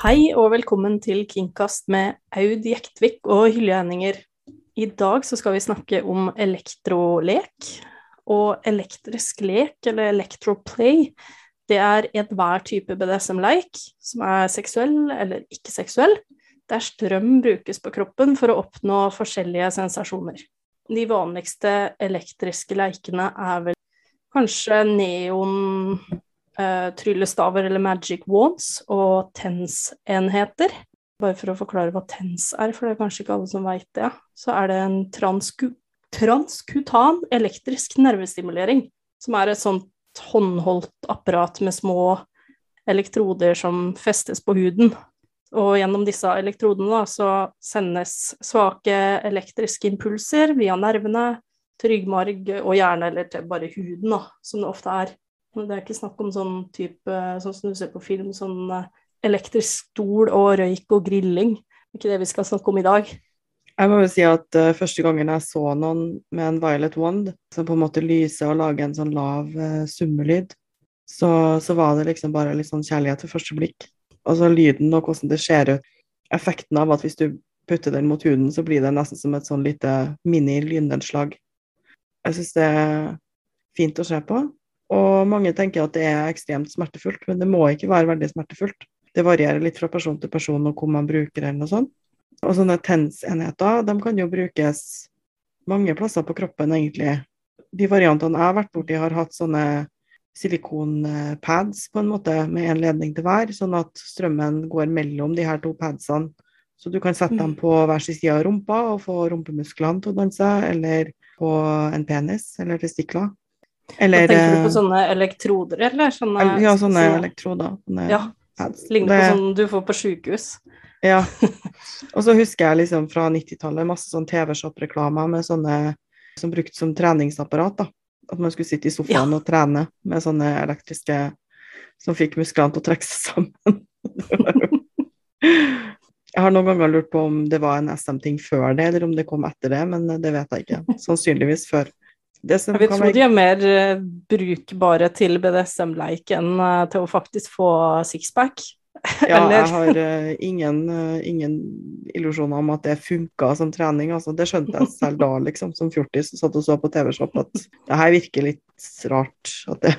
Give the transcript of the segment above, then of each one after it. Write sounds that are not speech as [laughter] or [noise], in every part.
Hei og velkommen til Kingkast med Aud Jektvik og Hylje Henninger. I dag så skal vi snakke om elektrolek. Og elektrisk lek, eller electroplay, det er enhver type BDSM-leik som er seksuell eller ikke seksuell, der strøm brukes på kroppen for å oppnå forskjellige sensasjoner. De vanligste elektriske leikene er vel kanskje neon uh, tryllestaver eller magic wands og TENS-enheter. Bare for å forklare hva TENS er, for det er kanskje ikke alle som veit det, så er det en transku transkutan elektrisk nervestimulering, som er et sånt håndholdt apparat med små elektroder som festes på huden. Og gjennom disse elektrodene da, så sendes svake elektriske impulser via nervene ryggmarg og hjerne, eller til bare huden, da, som det ofte er. Det er ikke snakk om sånn type, sånn som du ser på film, sånn eh, elektrisk stol og røyk og grilling. Det er ikke det vi skal snakke om i dag. Jeg må jo si at uh, første gangen jeg så noen med en violet wand som på en måte lyser og lager en sånn lav uh, summelyd, så, så, var det liksom bare litt sånn kjærlighet til første blikk. Og så lyden og hvordan det ser ut. Effekten av at hvis du putter den mot huden, så blir det nesten som et sånn lite mini-lynnedslag. Jeg syns det er fint å se på. Og mange tenker at det er ekstremt smertefullt, men det må ikke være veldig smertefullt. Det varierer litt fra person til person og hvor man bruker eller noe sånt. Og sånne TENS-enheter de kan jo brukes mange plasser på kroppen, egentlig. De variantene jeg har vært borti, har hatt sånne silikonpads på en måte, med en ledning til hver, sånn at strømmen går mellom de her to padsene. Så du kan sette dem mm. på hver sin side av rumpa og få rumpemusklene til å danse, eller på en penis eller testikler. Eller Tenker du på eh, sånne elektroder, eller? Sånne, ja, sånne så, elektroder. Sånne ja. Ligner det, på sånn du får på sjukehus. Ja. [laughs] Og så husker jeg liksom fra 90-tallet masse sånn TV-shop-reklamer med sånne som brukte som treningsapparat. da. At man skulle sitte i sofaen ja. og trene med sånne elektriske som fikk musklene til å trekke seg sammen. [laughs] jeg har noen ganger lurt på om det var en SM-ting før det, eller om det kom etter det, men det vet jeg ikke. Sannsynligvis før jeg tror være... de er mer uh, brukbare til BDSM-leik enn uh, til å faktisk få sixpack. [laughs] ja, jeg har uh, ingen, ingen illusjoner om at det funka som trening. Altså, det skjønte jeg selv da, liksom, som fjortis, satt og så på TV-shop, at det her virker litt rart. Det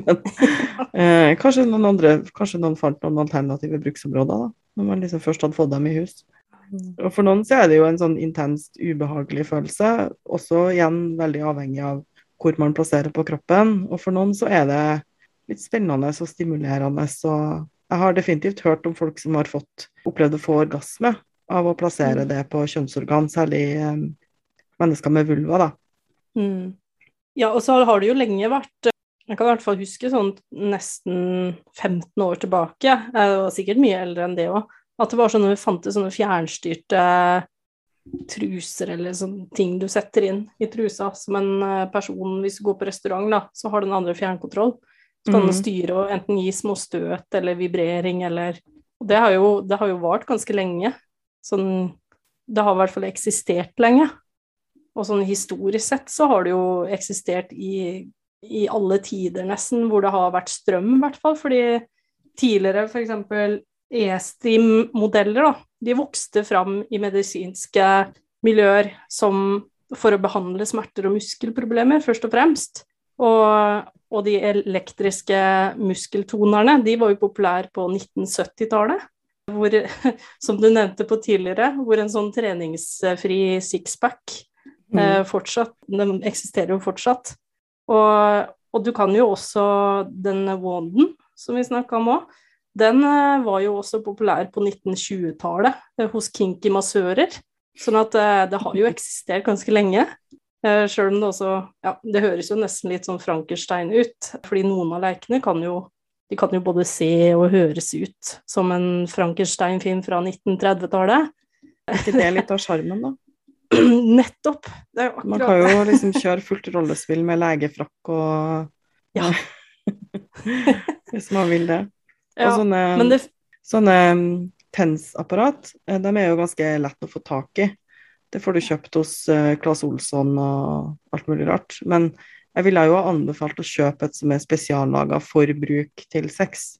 [laughs] men kanskje noen andre Kanskje noen fant noen alternative bruksområder, da, når man liksom først hadde fått dem i hus. Og for noen så er det jo en sånn intenst ubehagelig følelse, også igjen veldig avhengig av hvor man plasserer på kroppen. Og for noen så er det litt spennende og stimulerende. Så jeg har definitivt hørt om folk som har fått opplevd å få orgasme av å plassere mm. det på kjønnsorgan, særlig um, mennesker med vulva, da. Mm. Ja, og så har det jo lenge vært Jeg kan i hvert fall huske sånn nesten 15 år tilbake, jeg var sikkert mye eldre enn det òg, at det var sånne, fantes sånne fjernstyrte truser eller sånne ting du setter inn i trusa som en eh, person Hvis du går på restaurant, da, så har den andre fjernkontroll. Så kan mm. den styre og enten gi små støt eller vibrering eller Og det har jo, det har jo vart ganske lenge. Sånn Det har i hvert fall eksistert lenge. Og sånn historisk sett så har det jo eksistert i, i alle tider, nesten, hvor det har vært strøm, i hvert fall. Fordi tidligere, for E-STIM-modeller, de vokste fram i medisinske miljøer som for å behandle smerter og muskelproblemer, først og fremst. Og, og de elektriske muskeltonerne, de var jo populære på 1970-tallet. Hvor, [laughs] som du nevnte på tidligere, hvor en sånn treningsfri sixpack mm. eh, fortsatt Den eksisterer jo fortsatt. Og, og, du kan jo også den wanden som vi snakka om òg, den eh, var jo også populær på 1920-tallet eh, hos kinky massører. Sånn at eh, det har jo eksistert ganske lenge. Sjøl om det også Ja, det høres jo nesten litt sånn Frankenstein ut. Fordi noen av leikene kan jo de kan jo både se og høres ut som en Frankenstein-film fra 1930-tallet. Er ikke det litt av sjarmen, da? [clears throat] Nettopp. Man kan jo liksom [laughs] kjøre fullt rollespill med legefrakk og Ja. [laughs] Hvis man vil det. Ja, og sånne, det... sånne tensapparat, eh, de er jo ganske lett å få tak i. Det får du kjøpt hos uh, Claes Olsson og alt mulig rart. Men jeg ville jo ha anbefalt å kjøpe et som er spesiallaga for bruk til sex.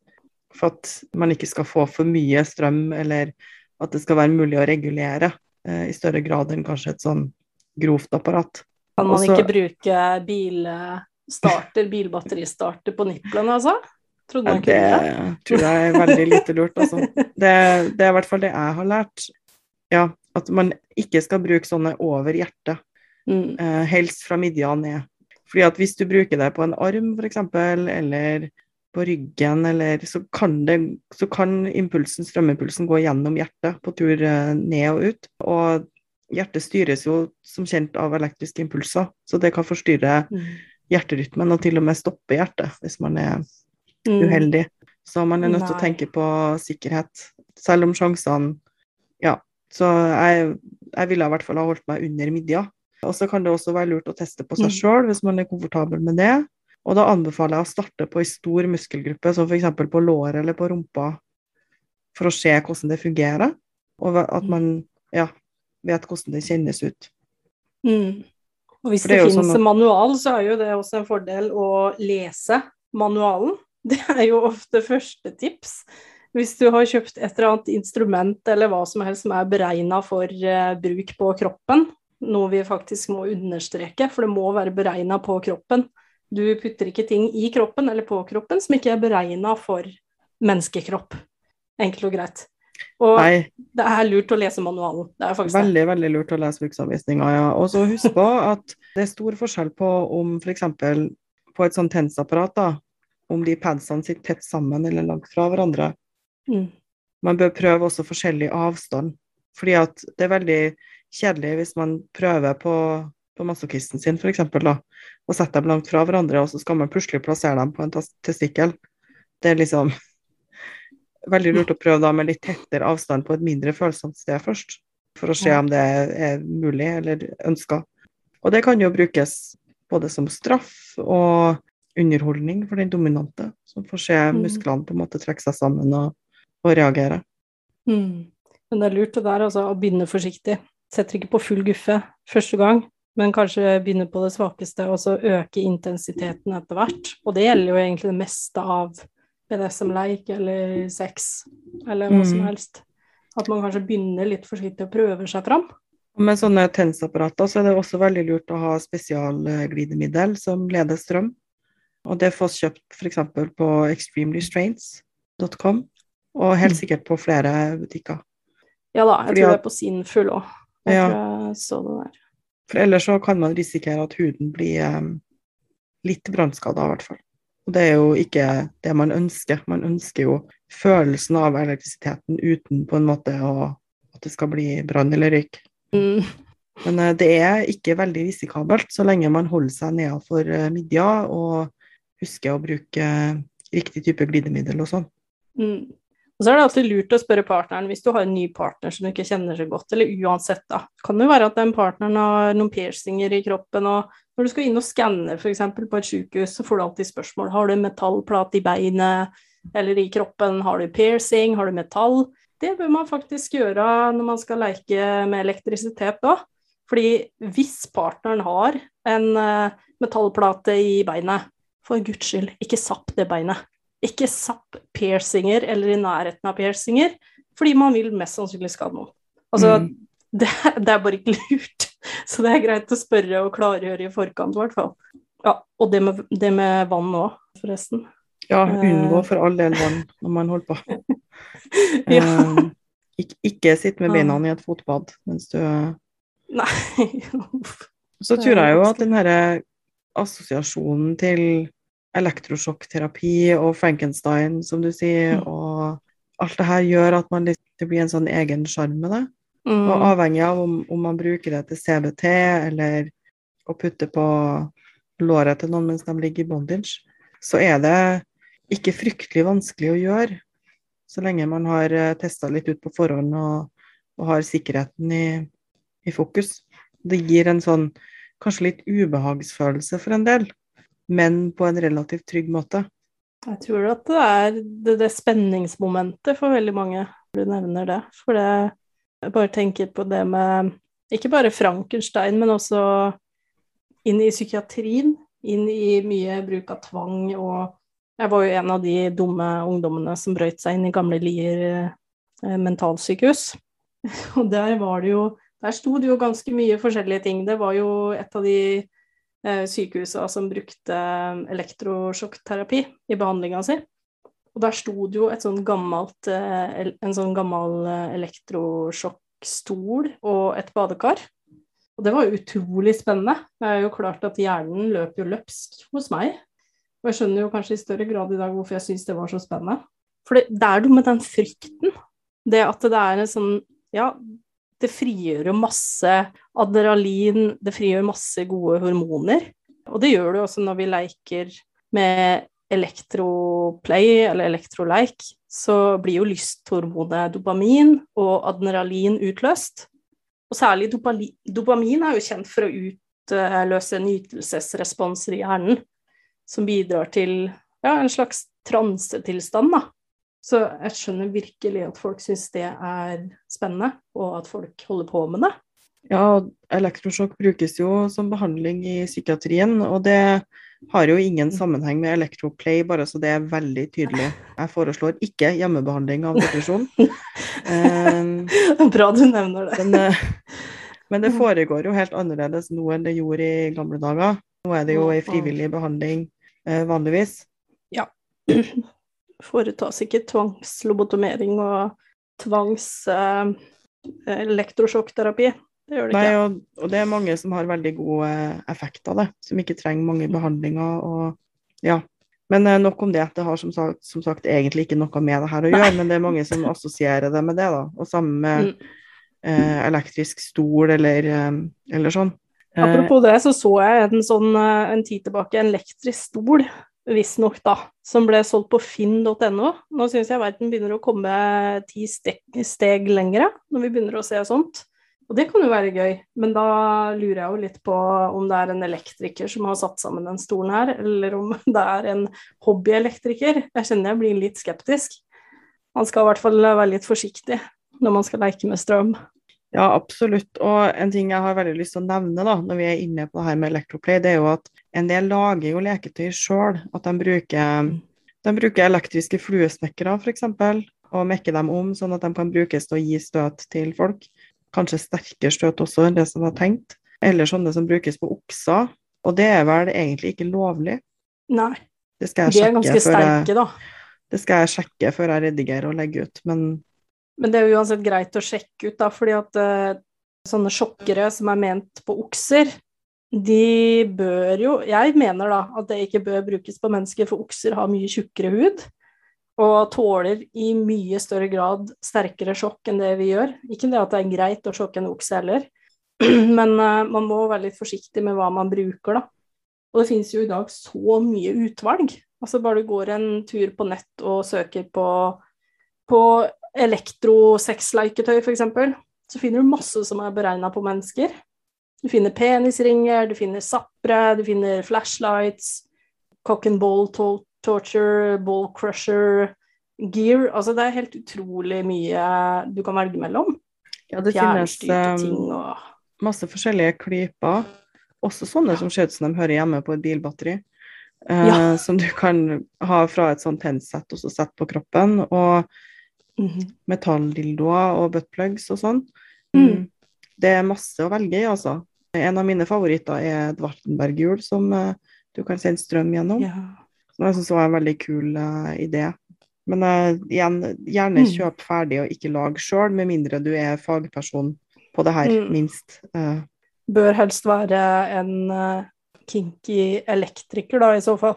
For at man ikke skal få for mye strøm, eller at det skal være mulig å regulere eh, i større grad enn kanskje et sånn grovt apparat. Kan man Også- ikke bruke bilstarter, bilbatteristarter på nipplene, altså? Trodde man kunne det. det tror jeg er veldig lite lurt, altså. Det, det er i hvert fall det jeg har lært. Ja, at man ikke skal bruke sånne over hjertet, Mm. eh, helst fra midja ned. Fordi at hvis du bruker det på en arm f.eks., eller på ryggen, eller så kan, det, så kan impulsen, strømimpulsen gå gjennom hjertet på tur eh, ned og ut. Og hjertet styres jo som kjent av elektriske impulser, så det kan forstyrre Mm. hjerterytmen og til og med stoppe hjertet hvis man er. Uheldig. Så man er nødt til å tenke på sikkerhet, selv om sjansene Ja. Så jeg, jeg ville i hvert fall ha holdt meg under midja. Og så kan det også være lurt å teste på seg Mm. sjøl hvis man er komfortabel med det. Og da anbefaler jeg å starte på ei stor muskelgruppe, som f.eks. på låret eller på rumpa, for å se hvordan det fungerer, og at man ja, vet hvordan det kjennes ut. Mm. Og hvis For det, det finnes sånn at- en manual, så er jo det også en fordel å lese manualen. Det er jo ofte første tips. Hvis du har kjøpt et eller annet instrument eller hva som helst som er beregna for uh, bruk på kroppen, noe vi faktisk må understreke, for det må være beregna på kroppen. Du putter ikke ting i kroppen eller på kroppen som ikke er beregna for menneskekropp. Enkelt og greit. Og Nei, det er lurt å lese manualen. Det er faktisk det. Veldig, veldig lurt å lese bruksanvisninga, ja. Og så husk på at det er stor forskjell på om f.eks. på et sånt tensapparat, da, om de padsene sitter tett sammen eller langt fra hverandre. Mm. Man bør prøve også forskjellig avstand. Fordi at det er veldig kjedelig hvis man prøver på, på masochisten sin, f.eks., og setter dem langt fra hverandre, og så skal man plutselig plassere dem på en testikkel. Det er liksom [laughs] veldig lurt å prøve da med litt tettere avstand på et mindre følsomt sted først, for å se om det er mulig eller ønska. Og det kan jo brukes både som straff og underholdning for den dominante, som får se Mm. musklene på en måte trekke seg sammen og, og reagere. Mm. Men det er lurt det der, altså, å begynne forsiktig. Setter ikke på full guffe første gang, men kanskje begynne på det svakeste, og så øke intensiteten etter hvert. Og det gjelder jo egentlig det meste av BDSM-leik eller sex, eller hva som Mm. helst. At man kanskje begynner litt forsiktig og prøver seg fram. Med sånne tensapparater så er det også veldig lurt å ha spesialglidemiddel som leder strøm. Og det fås kjøpt f.eks. på extremerestraints.com, og helt Mm. sikkert på flere butikker. Ja da, jeg Fordi tror det er på sin full òg. Ja. For ellers så kan man risikere at huden blir eh, litt brannskada, i hvert fall. Og det er jo ikke det man ønsker. Man ønsker jo følelsen av elektrisiteten uten på en måte å, at det skal bli brann eller røyk. Mm. Men eh, det er ikke veldig risikabelt så lenge man holder seg nedenfor eh, midja og husker å bruke eh, riktig type glidemiddel og sånn. Mm. Og så er det alltid lurt å spørre partneren hvis du har en ny partner som du ikke kjenner så godt, eller uansett, da. Kan det jo være at den partneren har noen piercinger i kroppen, og når du skal inn og skanne f.eks. på et sykehus, så får du alltid spørsmål har du en metallplate i beinet eller i kroppen, har du piercing, har du metall? Det bør man faktisk gjøre når man skal leke med elektrisitet da. Fordi hvis partneren har en eh, metallplate i beinet, for guds skyld, ikke sapp det beinet. Ikke sapp piercinger eller i nærheten av piercinger, fordi man vil mest sannsynlig skade noen. Altså, Mm. det, det er bare ikke lurt. Så det er greit å spørre og klargjøre i forkant, i hvert fall. Ja, og det med, det med vann òg, forresten. Ja, Eh. unngå for all del vann når man holder på. [laughs] Ja. Eh, ikke, ikke sitt med beina i et fotbad mens du [laughs] Nei. Så tror jeg jo at den herre assosiasjonen til elektrosjokkterapi og Frankenstein, som du sier, Mm. og alt det her gjør at man litt, det blir en sånn egen sjarm med det. Og Mm. avhengig av om, om man bruker det til CBT eller å putte på låret til noen mens de ligger i bondage, så er det ikke fryktelig vanskelig å gjøre, så lenge man har testa litt ut på forhånd og, og har sikkerheten i, i fokus. Det gir en sånn kanskje litt ubehagsfølelse for en del, men på en relativt trygg måte. Jeg tror at det er det, det spenningsmomentet for veldig mange, du nevner det. For det Jeg bare tenker på det med ikke bare Frankenstein, men også inn i psykiatrien. Inn i mye bruk av tvang og Jeg var jo en av de dumme ungdommene som brøyt seg inn i gamle Lier eh, mentalsykehus. [laughs] Og der var det jo Der sto det jo ganske mye forskjellige ting. Det var jo et av de eh, sykehusene som brukte elektrosjokkterapi i behandlinga si. Og der sto det jo sånn gammelt, eh, en sånn gammel eh, elektrosjokkstol og et badekar. Og det var utrolig spennende. Det er jo klart at hjernen løp jo løpsk hos meg. Og jeg skjønner jo kanskje i større grad i dag hvorfor jeg syns det var så spennende. For det, det er noe med den frykten. Det at det er en sånn Ja, det frigjør jo masse adrenalin, det frigjør masse gode hormoner. Og det gjør det også når vi leker med elektroplay eller elektroleik, så blir jo lysthormonet dopamin og adrenalin utløst. Og særlig dopamin er jo kjent for å utløse nytelsesresponser i hjernen, som bidrar til ja, en slags transetilstand, da. Så jeg skjønner virkelig at folk syns det er spennende, og at folk holder på med det. Ja, elektrosjokk brukes jo som behandling i psykiatrien, og det har jo ingen sammenheng med Electroplay, bare så det er veldig tydelig. Jeg foreslår ikke hjemmebehandling av depresjon. [laughs] Bra du nevner det. Men, uh, men, det foregår jo helt annerledes nå enn det gjorde i gamle dager. Nå er det jo ei frivillig behandling uh, vanligvis. Ja. [clears throat] Foretas ikke tvangslobotomering og tvangs elektrosjokkterapi. Det gjør det Nei, ikke. Og, og, det er mange som har veldig god eh, effekt av det, som ikke trenger mange behandlinger. og ja. Men eh, nok om det. Det har som sagt, som sagt, egentlig ikke noe med det her å gjøre, Nei. men det er mange som assosierer det med det. da, Og sammen med mm. eh, elektrisk stol eller, eh, eller sånn. Eh, Apropos det, så så jeg en sånn en tid tilbake, en elektrisk stol, visstnok da, som ble solgt på finn.no. Nå syns jeg verden begynner å komme ti steg, steg lengre, når vi begynner å se sånt. Og det kan jo være gøy, men da lurer jeg jo litt på om det er en elektriker som har satt sammen den stolen her, eller om [laughs] det er en hobbyelektriker. Jeg kjenner jeg blir litt skeptisk. Man skal i hvert fall være litt forsiktig når man skal leke med strøm. Ja, absolutt. Og en ting jeg har veldig lyst til å nevne da, når vi er inne på det her med Electroplay, det er jo at en del lager jo leketøy sjøl. At de bruker, de bruker elektriske fluesnekkere f.eks. og mekker dem om sånn at de kan brukes til å gi støt til folk kanskje sterkere støt også enn det som var tenkt. Eller sånne som brukes på okser. Og det er vel egentlig ikke lovlig. Nei. Det skal jeg De er ganske sterke, da. Det skal jeg sjekke før jeg redigerer og legger ut, men Men det er jo uansett greit å sjekke ut, da, fordi at uh, sånne sjokkere som er ment på okser, de bør jo Jeg mener da at det ikke bør brukes på mennesker, for okser har mye tjukkere hud og tåler i mye større grad sterkere sjokk enn det vi gjør. Ikke det at det er greit å sjokke en okse heller, [clears throat] men uh, man må være litt forsiktig med hva man bruker, da. Og det finnes jo i dag så mye utvalg. Altså bare du går en tur på nett og søker på, på elektrosexleketøy, f.eks., så finner du masse som er beregna på mennesker. Du finner penisringer, du finner zappere, du finner flashlights, cock and ball torture, ball crusher, gear Altså det er helt utrolig mye du kan velge mellom. Ja, det finnes ting og... masse forskjellige klyper. Også sånne ja. som ser ut som de hører hjemme på et bilbatteri. Uh. Som du kan ha fra et sånt tennsett og så sette på kroppen. Og mm -hmm. metalldildoer og buttplugs og sånn. Mm. Det er masse å velge i, altså. En av mine favoritter er et Wartenberg-hjul som uh, du kan sende strøm gjennom. Ja. Jeg syns var en veldig kul uh, idé. Men uh, igjen, gjerne mm. kjøp ferdig og ikke lag sjøl, med mindre du er fagperson på det her, mm. minst. Bør helst være en kinky elektriker, da, i så fall.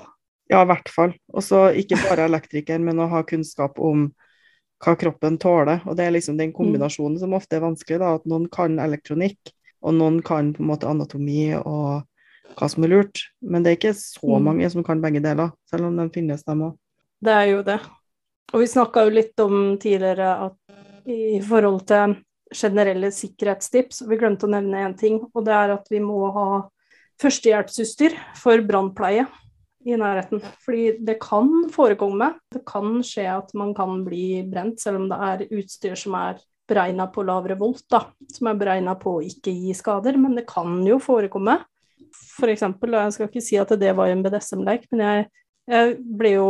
Ja, i hvert fall. Og så ikke bare elektriker, men å ha kunnskap om hva kroppen tåler. Og det er liksom den mm. kombinasjonen som ofte er vanskelig, da, at noen kan elektronikk, og noen kan på en måte anatomi og hva som er lurt. Men det er ikke så mm. mange som kan begge deler, selv om de finnes, dem òg. Det er jo det. Og vi snakka jo litt om tidligere at i forhold til generelle sikkerhetstips, vi glemte å nevne én ting, og det er at vi må ha førstehjelpsutstyr for brannpleie i nærheten. Fordi det kan forekomme, det kan skje at man kan bli brent, selv om det er utstyr som er beregna på lavere volt, da, som er beregna på å ikke gi skader, men det kan jo forekomme for eksempel, og jeg skal ikke si at det var en BDSM-lek, men jeg Jeg ble jo,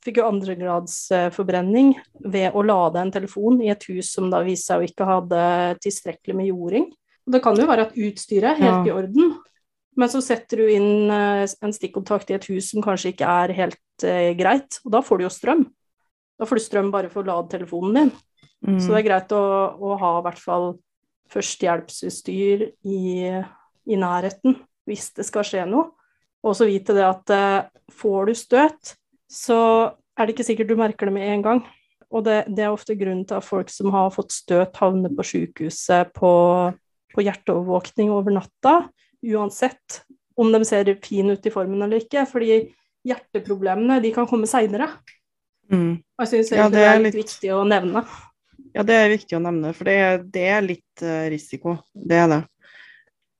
fikk jo andregradsforbrenning ved å lade en telefon i et hus som da viste seg å ikke hadde tilstrekkelig med jording. Det kan jo være at utstyret er helt Ja. i orden, men så setter du inn eh, en stikkontakt i et hus som kanskje ikke er helt eh, greit, og da får du jo strøm. Da får du strøm bare for å lade telefonen din. Mm. Så det er greit å, å ha i hvert fall førstehjelpsutstyr i, i nærheten hvis det skal skje noe. Og så vite det at eh, får du støt, så er det ikke sikkert du merker det med en gang. Og det, det er ofte grunnen til at folk som har fått støt, havner på sykehuset på, på hjerteovervåkning over natta, uansett om de ser fine ut i formen eller ikke. Fordi hjerteproblemene de kan komme seinere. Mm. Jeg syns Ja, det er litt viktig å nevne. Ja, det er viktig å nevne, for det, det er litt eh, risiko. Det er det.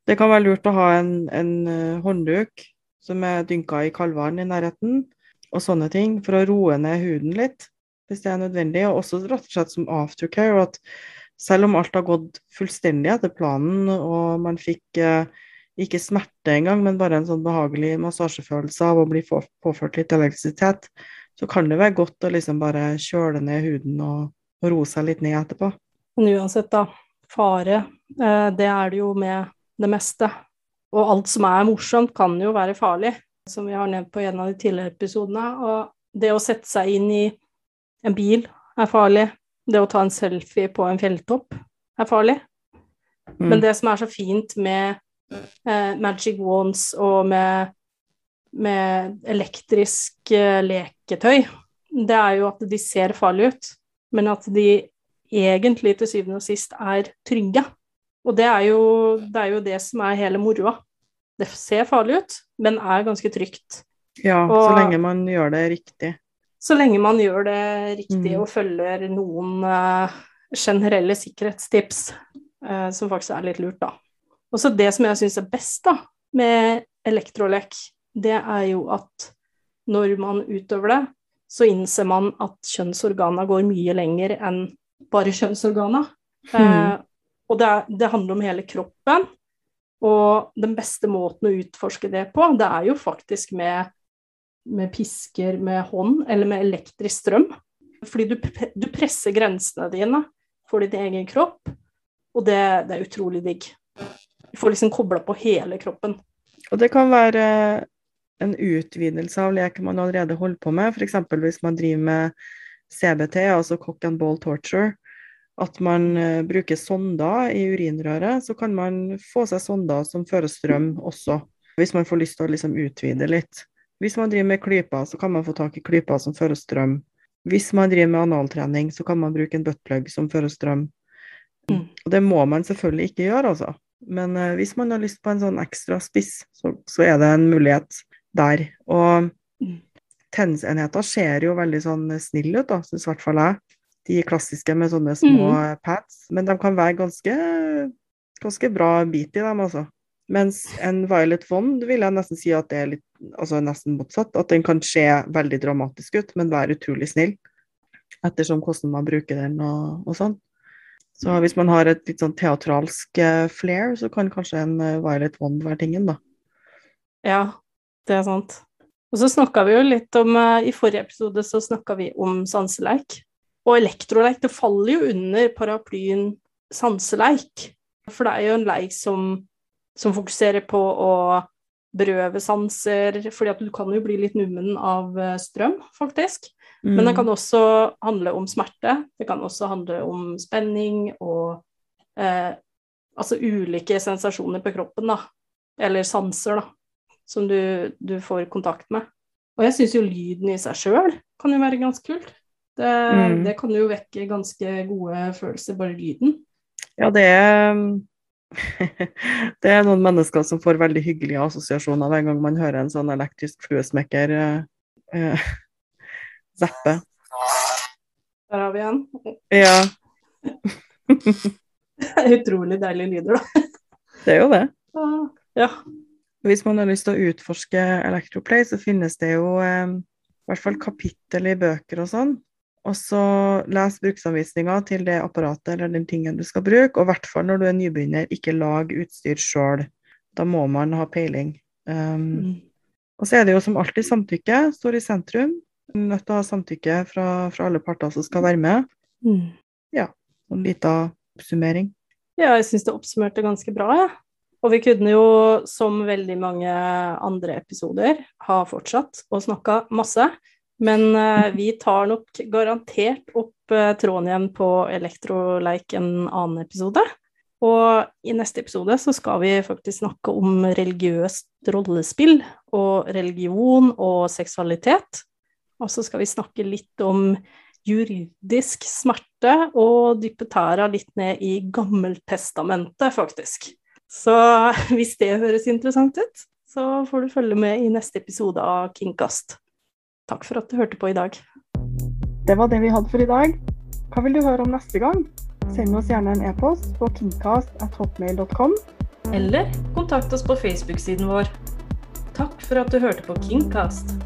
Det kan være lurt å ha en, en eh, håndduk som er dynka i kaldvann i nærheten, og sånne ting, for å roe ned huden litt, hvis det er nødvendig. Og også rett og slett som aftercare, at selv om alt har gått fullstendig etter planen, og man fikk eh, ikke smerte engang, men bare en sånn behagelig massasjefølelse av å bli påført litt elektrisitet, så kan det være godt å liksom bare kjøle ned huden og, og roe seg litt ned etterpå. Men uansett, da. Fare, eh, det er det jo med det meste. Og alt som er morsomt, kan jo være farlig, som vi har nevnt på en av de tidligere episodene. Og det å sette seg inn i en bil er farlig. Det å ta en selfie på en fjelltopp er farlig. Mm. Men det som er så fint med Magic Wands og med, med elektrisk eh, leketøy, det er jo at de ser farlige ut, men at de egentlig til syvende og sist er trygge. Og det er jo det, er jo det som er hele moroa. Det ser farlig ut, men er ganske trygt. Ja, og- så lenge man gjør det riktig. Så lenge man gjør det riktig Mm. og følger noen eh, generelle sikkerhetstips, eh, som faktisk er litt lurt, da. Og så det som jeg syns er best da, med elektrolek, det er jo at når man utøver det, så innser man at kjønnsorgana går mye lenger enn bare kjønnsorgana. Eh, Mhm. og det, er, det handler om hele kroppen. Og den beste måten å utforske det på, det er jo faktisk med med pisker med hånd eller med elektrisk strøm. Fordi du, du presser grensene dine for din egen kropp, og det, det er utrolig digg. Du får liksom kobla på hele kroppen. Og det kan være en utvidelse av leken man allerede holder på med, f.eks. hvis man driver med CBT, altså cock and ball torture. At man eh, bruker sonder i urinrøret, så kan man få seg sonder som fører strøm også. Hvis man får lyst til å liksom utvide litt. Hvis man driver med klyper, så kan man få tak i klyper som fører strøm. Hvis man driver med analtrening, så kan man bruke en buttplug som fører strøm. Mm. Og det må man selvfølgelig ikke gjøre, altså. Men eh, hvis man har lyst på en sånn ekstra spiss, så, så er det en mulighet der. Og Mm. tennisenheter ser jo veldig sånn snille ut, da, syns i hvert fall jeg. De klassiske med sånne små Mm. pads. Men de kan være ganske, ganske bra bit i dem, altså. Mens en Violet Wond vil jeg nesten si at det er litt altså nesten motsatt. At den kan se veldig dramatisk ut, men være utrolig snill. Ettersom hvordan man bruker den og, og sånn. Så hvis man har et litt sånn teatralsk eh, flair, så kan kanskje en eh, Violet Wand være tingen, da. Ja, det er sant. Og så snakka vi jo litt om eh, I forrige episode så snakka vi om sanseleik. Og elektroleik, det faller jo under paraplyen sanseleik. For det er jo en leik som, som fokuserer på å berøve sanser, fordi at du kan jo bli litt nummen av strøm, faktisk. Men Mm. det kan også handle om smerte. Det kan også handle om spenning og eh, altså ulike sensasjoner på kroppen, da. Eller sanser, da. Som du, du får kontakt med. Og jeg syns jo lyden i seg sjøl kan jo være ganske kult. Det, Mm. det kan jo vekke ganske gode følelser, bare lyden. Ja, det er [laughs] Det er noen mennesker som får veldig hyggelige assosiasjoner hver gang man hører en sånn elektrisk fluesmekker eh, eh, zappe. Der har vi en. Ja, [laughs] Utrolig deilige lyder, da. det er jo det. Ja. Hvis man har lyst til å utforske Electroplay, så finnes det jo eh, i hvert fall kapittel i bøker og sånn. Og så les bruksanvisninga til det apparatet eller den tingen du skal bruke. Og i hvert fall når du er nybegynner, ikke lag utstyr sjøl. Da må man ha peiling. Um, Mm. Og så er det jo som alltid samtykke står i sentrum. Nødt til å ha samtykke fra, fra alle parter som skal være med. Mm. En liten oppsummering. Ja, jeg syns det oppsummerte ganske bra, jeg. Og vi kunne jo, som veldig mange andre episoder, ha fortsatt å snakke masse. Men eh, vi tar nok garantert opp eh, tråden igjen på Elektroleik en annen episode. Og i neste episode så skal vi faktisk snakke om religiøst rollespill og religion og seksualitet. Og så skal vi snakke litt om juridisk smerte og dyppe tæra litt ned i Gammeltestamentet, faktisk. Så [laughs] hvis det høres interessant ut, så får du følge med i neste episode av Kingkast. Takk for at du hørte på i dag. Det var det vi hadde for i dag. Hva vil du høre om neste gang? Send oss gjerne en e-post på kingcast.hotmail.com. Eller kontakt oss på Facebook-siden vår. Takk for at du hørte på Kingcast.